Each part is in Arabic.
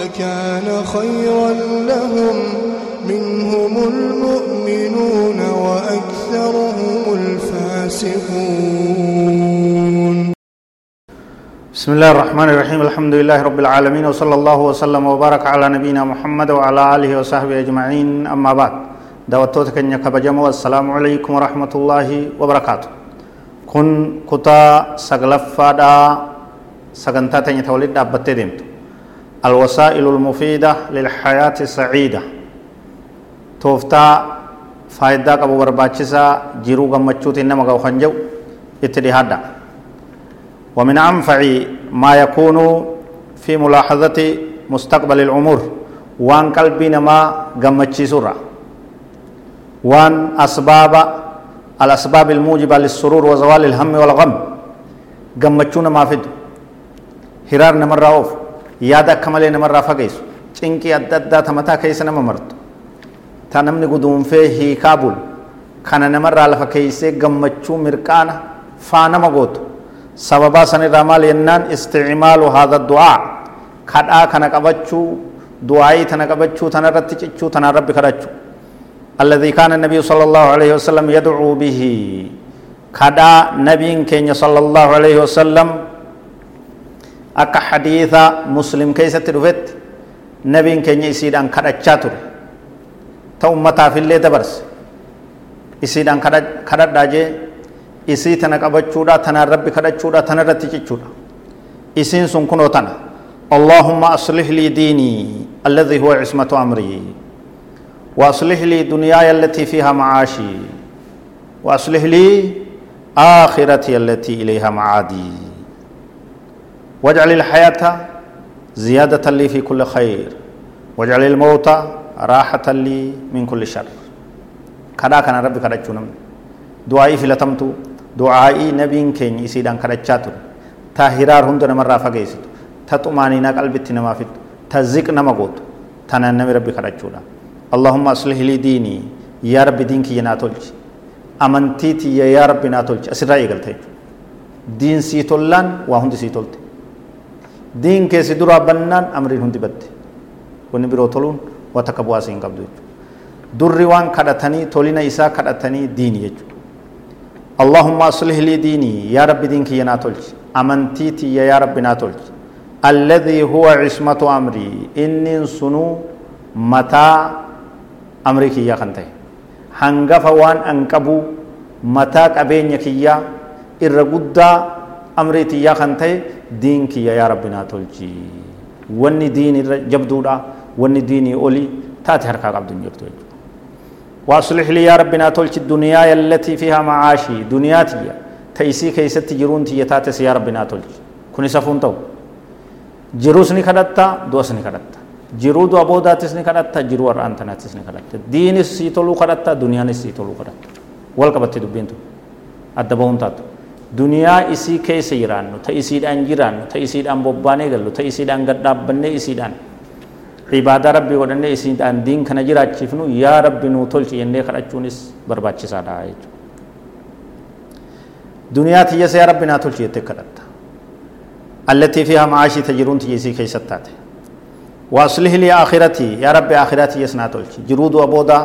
لكان خيرا لهم منهم المؤمنون وأكثرهم الفاسقون. بسم الله الرحمن الرحيم. الحمد لله رب العالمين وصلى الله وسلم وبارك على نبينا محمد وعلى آله وصحبه أجمعين. أما بعد دعوتوت كن كبجم والسلام عليكم ورحمة الله وبركاته. كن كتا سغلفا دا سغنتا تني تولد دابت ديمت الوسائل المفيدة للحياة السعيدة توفتا فايدا قبو برباچسا جيرو غمچوت إنما غو خنجو اتدهادا ومن أنفع ما يكون في ملاحظة مستقبل الأمور وان قلبي نما غمچي سورة. وان أسباب الأسباب الموجبة للسرور وزوال الهم والغم غمچون ما فيد هرار نمر راوف. Yaada akka malee namarraa fageessu cinqii adda addaa tamataa keessa nama martu ta namni guduunfee hiikaa bulu kana namarraa lafa keeysee gammachuu mirqaana faa nama gootu sababaa sanirraa maal yennaan isticmaalu haadha du'aa kadhaa kana qabachuu du'aayii tana qabachuu tana irratti cichuu tanaan rabbi kadhachuu الذي كان النبي صلى الله عليه وسلم يدعو به كدا نبي كين صلى الله عليه وسلم akka hadiisa muslim keessatti dhufetti nabiin keenya isiidhaan kadhachaa ture ta ummataafillee dabarse isiidhaan kadhadhaa jee isii tana qabachuudha tanaan rabbi kadhachuudha tana irratti cichuudha isiin sun kunoo tana اللهم أصلح لي ديني الذي هو عصمة أمري وأصلح لي دنياي التي فيها معاشي وأصلح لي آخرتي التي إليها معادي واجعل الحياة زيادة لي في كل خير. واجعل الموت راحة لي من كل شر. كذا كان ربي كذا جنم دعائي في لتمتو دعائي نبين كين يسيدان كذا جاتو تاهرار هند نمر رافع جيسيت تطماني ناك قلبي نما فيت تزيك نما قوت تنا نبي ربي كذا جونا اللهم أصلح لي ديني. يا رب دينك يناتولج أمنتيتي يا رب ناتولج. أسرائي قلت دين سيتولان وهند سيتولتي diin keessi duraa bannaan amriin hundi badde wanni biroo toluun wata akka bu'aa siin qabdu jechuudha durri waan kadhatanii tolina isaa kadhatanii diini jechuudha اللهم أصلح لي ديني يا رب دينك يا ناتولج أمنتيتي يا رب ناتولج الذي هو عصمة أمري إني سنو متى أمرك يا خنته هنغف وان أنكبو متى قبينك يا إرغدا أمريتي يا خنته diin kiyya yaa rabbi naa tolchi wanni diin irra jabduudha wanni diinii olii taate harkaa qabdu hin jirtu jechuudha واصلح لي يا ربنا تولش الدنيا التي فيها معاشي. دنياتي تيسي كيست جرون تي تاتس يا ربنا تولش كوني سفون تو. جروسني كدتا دوسني كدتا جرو دو ابوداتسني كدتا جرو ارانتناتسني كدتا دين سيتولو كدتا دنيا سيتولو كدتا والقبت دبينتو أدبون تاتو. Duniyaa isii keessa jiraannu, ta isiidhaan jiraannu, ta isiidhaan bobbaanee gallu, ta isiidhaan gadhaabbannee isiidhaan ibaadaa rabbii godhannee isiidhaan diin kana jiraachifnu yaa rabbi nuu tolchi jennee kadhachuunis barbaachisaadha jechuudha. Duniyaa tiyyasa yaa rabbi naa tolchi jettee kadhatta. Allattii fi hamaashii tajiruun tiyyisii keessatti taate. Waaslih lii aakhiratii yaa rabbi aakhiraa tiyyas naa tolchi. Jiruu du'a boodaa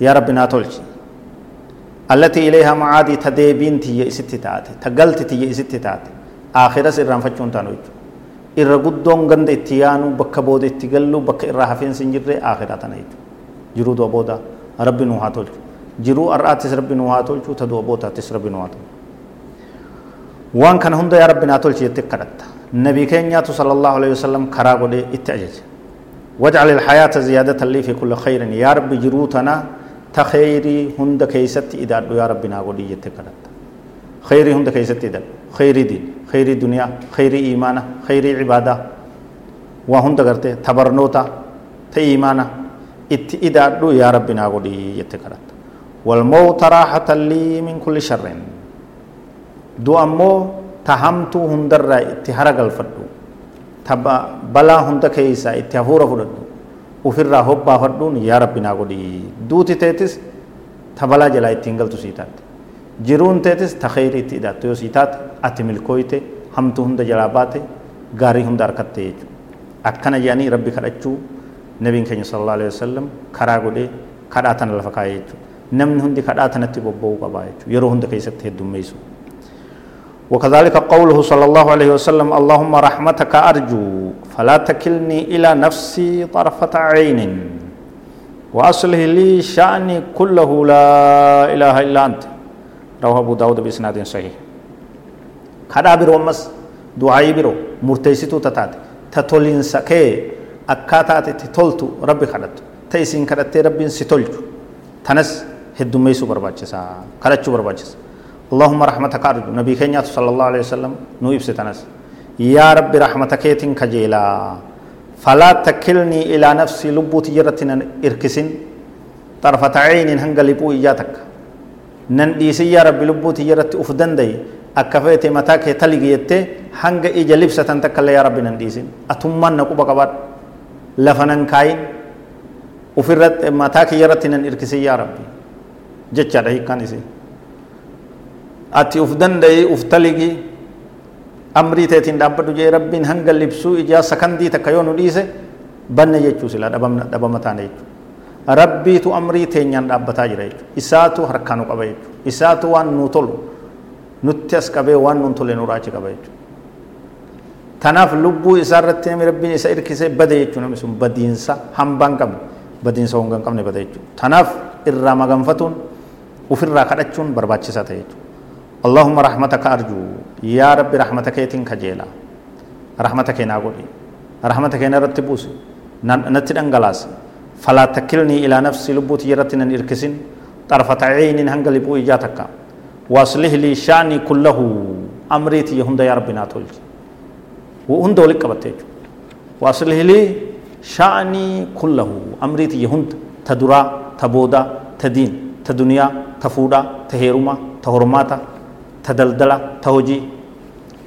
yaa rabbi naa tolchi. التي إليها معادي تديبين تي إستي تاتي تقلت تي إستي تاتي آخرة سران فچون تانو irra guddoon ganda itti yaanu bakka booda itti gallu bakka irraa hafeensi hin jirre akhiraa tana jechuudha jiruu du'a booda rabbi nuu haa tolchu jiruu har'aattis rabbi nuu haa tolchu ta du'a boodaattis rabbi nuu haa tolchu waan kana hunda yaa rabbi naa tolchi jettee kadhatta nabii keenyaatu sallallahu alaihi wasallam karaa godhee itti ajaje waj'al alhayaata ziyaadatan lii fi kulli khayrin yaa rabbi jiruu tana ta khayrii hunda keeysatti idaadhu yaa rabbi naa godhii jette kadhatta khayrii hunda keeysatti idaadhu khayrii diin khayrii duniyaa khayrii iimaana khayrii cibaadaa waa hunda gartee tabarnoota تإيمانا itti idaadhu yaa rabbi naa godhi jette kadhatta walmawta raaxatan lii min kulli sharrin du'a ammoo ta hamtuu hundarraa itti hara galfadhu ta balaa hunda keessaa ufirraa hobbaafadhuun yaa rabbi naa godhi duuti teetis ta balaa jalaa ittiin galtu sii taate jiruun teetis ta kheyri itti idaattu yoo sii taate ati milkooyte hamtuu hunda jalaa baate gaarii hunda harkatte jechuudha akkana jedhanii rabbi kadhachuu nabiin keenya sallallahu alaihi wasallam karaa godhee kadhaa lafa kaa'ee jechuudha namni hundi kadhaa bobba'uu qabaa jechuudha yeroo hunda keessatti heddummeessu وكذلك قوله صلى الله عليه وسلم اللهم رحمتك أرجو فلا تكلني إلى نفسي طرفة عين. وأصله لي شأني كله لا إله إلا أنت. رواه أبو داود بإسناد صحيح. كذا برو مس دعاء برو مرتيسيتو تتات تتولين سكي rabbi kadhattu ta isiin kadhattee rabbiin si tolchu tanas heddummeessuu barbaachisa kadhachuu barbaachisa اللهم رحمتك أرجو. نبي كينيات صلى الله عليه وسلم نو إبستنس يا رب رحمتك يتن كجيلا. فلا تكلني إلى نفسي لبو تجرتنا إركسين. طرفة عين هنقلبو إجاتك. نن ديسي يا رب لبو تجرت أفدن دي. أكفيت متاك تلقي يتي. هنق إجا لبسة تكلا يا رب نن ديسين أتمان lafanan kaayin ufirratti mataa kiyyarratti nan irkise yaa rabbi jechaadha hiikkaan isii ati uf danda'e uf taligi amrii teetiin dhaabbadhu jee rabbiin hanga libsuu ijaa sakandii takka yoo nu dhiise banne jechuu sila dhabama taane jechuu rabbiitu amrii teenyaan dhaabbataa jira jechuu isaatu harkaa nu qaba jechuu isaatu waan nu tolu nutti as qabee waan nun tole nu raachi qaba jechuu tanaaf lubbuu isaa irratti namni rabbiin isa irkisee bade jechuun namni sun badiinsa hambaan qabne badiinsa honga hin qabne bade jechuudha tanaaf irraa maganfatuun ofirraa kadhachuun barbaachisaa ta'e jechuudha اللهم رحمتك أرجو. يا رب رحمتك يتين كجيلا رحمتك ناقولي رحمتك نرتبوس نتدنغلاس فلا تكلني إلى نفسي لبوت يرتنا إركسين. طرفة عين هنقل بو إجاتك واصله لي شأني كله. أمريتي يهند يا ربنا تولج هند ولك قبته واصله لي شأني كله. أمريتي يهند. تدرا تبودا تدين تدنيا تفودا تهيرما تهرماتا تدلدلا توجي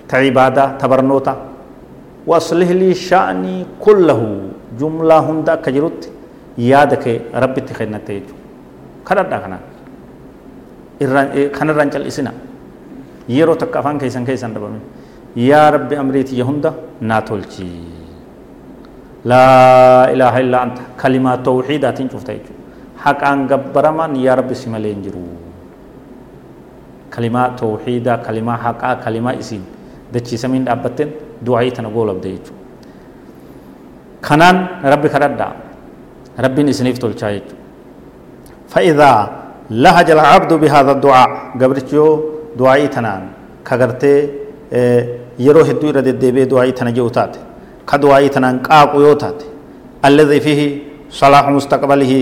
تعبادة تبرنوتا واصله لي شأني كله. جملة هندا كجرت يادك ربي تخينا تيجو. كردا كنا كان رانجل إسنا. يرو تكافان كيسان كيسان دبامي يا رب أمريتي يهندا ناتولجي. لا إله إلا أنت. كلمة توحيدات شفتها حق أن جبرمان يا رب kalimaa tawxiida kalimaa haqaa kalimaa isin. Dachiisamiin dhaabbatten du'aayii tana goolabde jechuudha kanaan rabbi kadhadhaa rabbiin isiniif tolchaa jechuudha fa'idaa lahaja alcabdu bihaada du'aa gabrichi yoo du'aayii tanaan kagartee e, yeroo hedduu irra deddeebi'ee du'aayii tana jiru taate. Ka du'aayii tanaan qaaqu yoo taate. Alladhi fihi salaaxu mustaqbalihi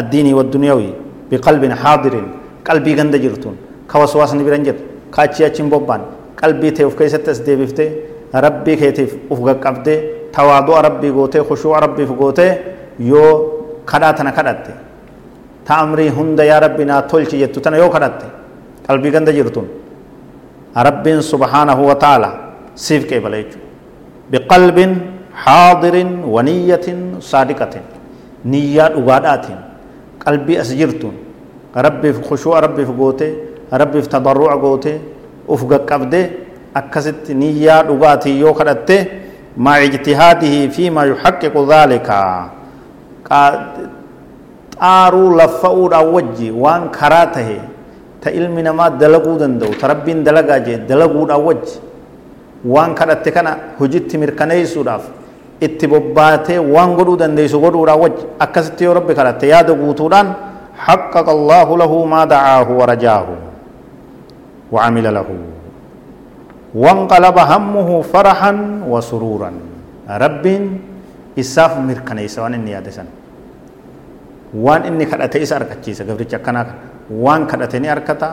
addiinii wadduniyaawi biqalbin xaadirin qalbii ganda jirtuun ka waswaasni biran jirtu ka achii bobbaan qalbii ta'e of keessatti as deebiftee rabbii keetiif uf qaqqabdee tawaadu'a rabbii gootee khushuu'a rabbiif gootee yoo kadhaa tana kadhatte ta hunda yaa rabbi naa tolchi jettu tana yoo kadhatte qalbii ganda jirtuun rabbiin subhaanahu wa ta'ala siif qeebala jechuudha biqalbin haadirin waniyyatin saadiqatin niyyaa dhugaadhaatiin qalbii as jirtuun rabbiif khushuu'a rabbiif gootee rabbiif tadarru'a gootee uf qaqqabdee akkasitti niyyaa dhugaatii yoo kadhatte maa ijtihaadihi fi maa yuhaqqiqu dhaalika xaaruu laffa'uudhaan wajji waan karaa tahe ta ilmi namaa dalaguu danda'u ta rabbiin dalagaa jee dalaguudhaan wajji waan kadhatte kana hojitti mirkaneessuudhaaf itti bobbaatee waan godhuu dandeessu godhuudhaan wajji akkasitti yoo rabbi kadhatte yaada guutuudhaan حقق الله له ما دعاه ورجاه وعمل له. وانقلب همه فرحا وسرورا. رب إساف مركنيس وان إني يادسن وان إني كدته إسا أركتشيسا قبرتش أكنا وان كدتني أركتا.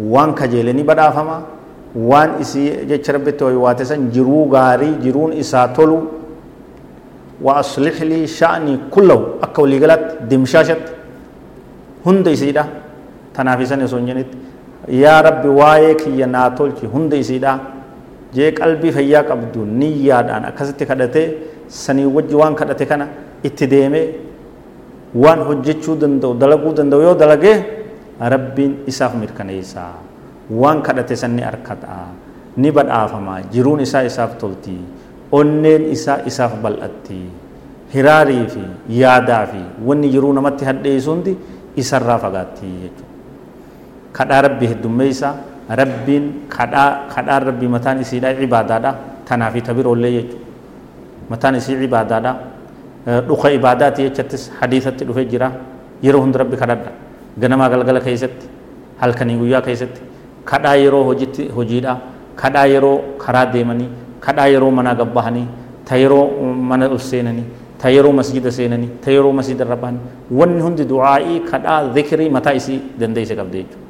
وان كجيلني بدافما. jecha rabbitti hoy waate san jiruu gaarii jiruun isaa tolu وأصلح لي شأني كله. أكا وليقلت دمشاشت. هند إسيدا تنافسا يسونجنت yaa rabbi waa'ee kiyya naa tolchi hunda isiidha jee qalbii fayyaa qabdu niyyaadhaan akkasitti kadhatee sanii wajji waan kadhate kana itti deeme waan hojjechuu danda'u dalaguu danda'u yoo dalagee rabbiin isaaf mirkaneessa. Waan kadhate sanni harkata ni badhaafama jiruun isaa isaaf tolti onneen isaa isaaf bal'atti. Hiraarii fi yaadaa fi wanni jiruu namatti hadheessu hundi isarraa fagaatti jechuudha. Kadhaa rabbi heddummeessa rabbiin kadhaa kadhaan rabbi mataan isiidhaa ibaadaadha tanaa fi tabiroollee jechuudha. Mataan isii ibaadaadha dhuka ibaadaati jechattis hadiisatti dhufee jira yeroo hundi rabbi kadhadha ganamaa galgala keessatti halkanii guyyaa keessatti kadhaa yeroo hojiidhaa kadhaa yeroo karaa deemanii kadhaa yeroo manaa gabbahanii ta yeroo mana ol seenanii ta yeroo masjida seenanii ta yeroo masjida irra bahanii wanni hundi du'aa'ii kadhaa zikirii mataa isii dandeesse qabde jechuudha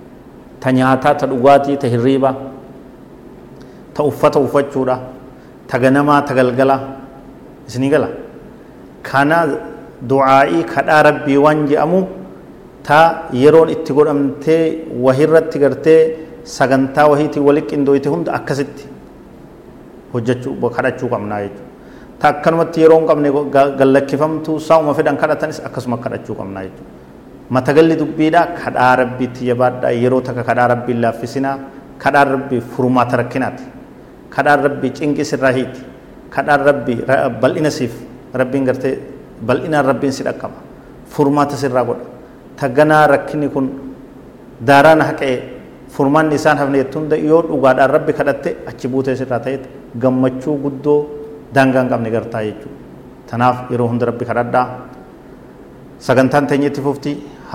ta nyaataa ta dhugaatii ta hirriibaa ta uffata uffachuudha ta ganamaa ta galgalaa isinii gala kana du'aa'ii kadhaa rabbii waan je'amu ta yeroon itti godhamtee wahirratti gartee sagantaa wahiitii wali qindooyte hunda akkasitti hojjechuu kadhachuu qabnaa jechuudha. Ta akkanumatti yeroo hin qabne gallakkifamtu saa'uma fedhan kadhatanis akkasuma kadhachuu qabnaa jechuudha. Matagalli dubbiidhaa kadhaa rabbiitti jabaadhaa yeroo takka kadhaa rabbiin laaffisinaa kadhaa rabbii furmaata rakkinaati. Kadhaan rabbii cinqii sirraa hiiti. Kadhaan rabbii bal'ina siif rabbiin gartee bal'inaan rabbiin si dhaqqaba. Furmaata sirraa godha. Tagganaa rakkinni kun daaraan haqee furmaanni isaan hafne hunda yoo dhugaadhaan rabbi kadhatte achi buutee sirraa ta'etti gammachuu guddoo daangaa hin qabne gartaa jechuudha. Tanaaf yeroo hunda rabbi kadhadhaa sagantaan teenyetti fufti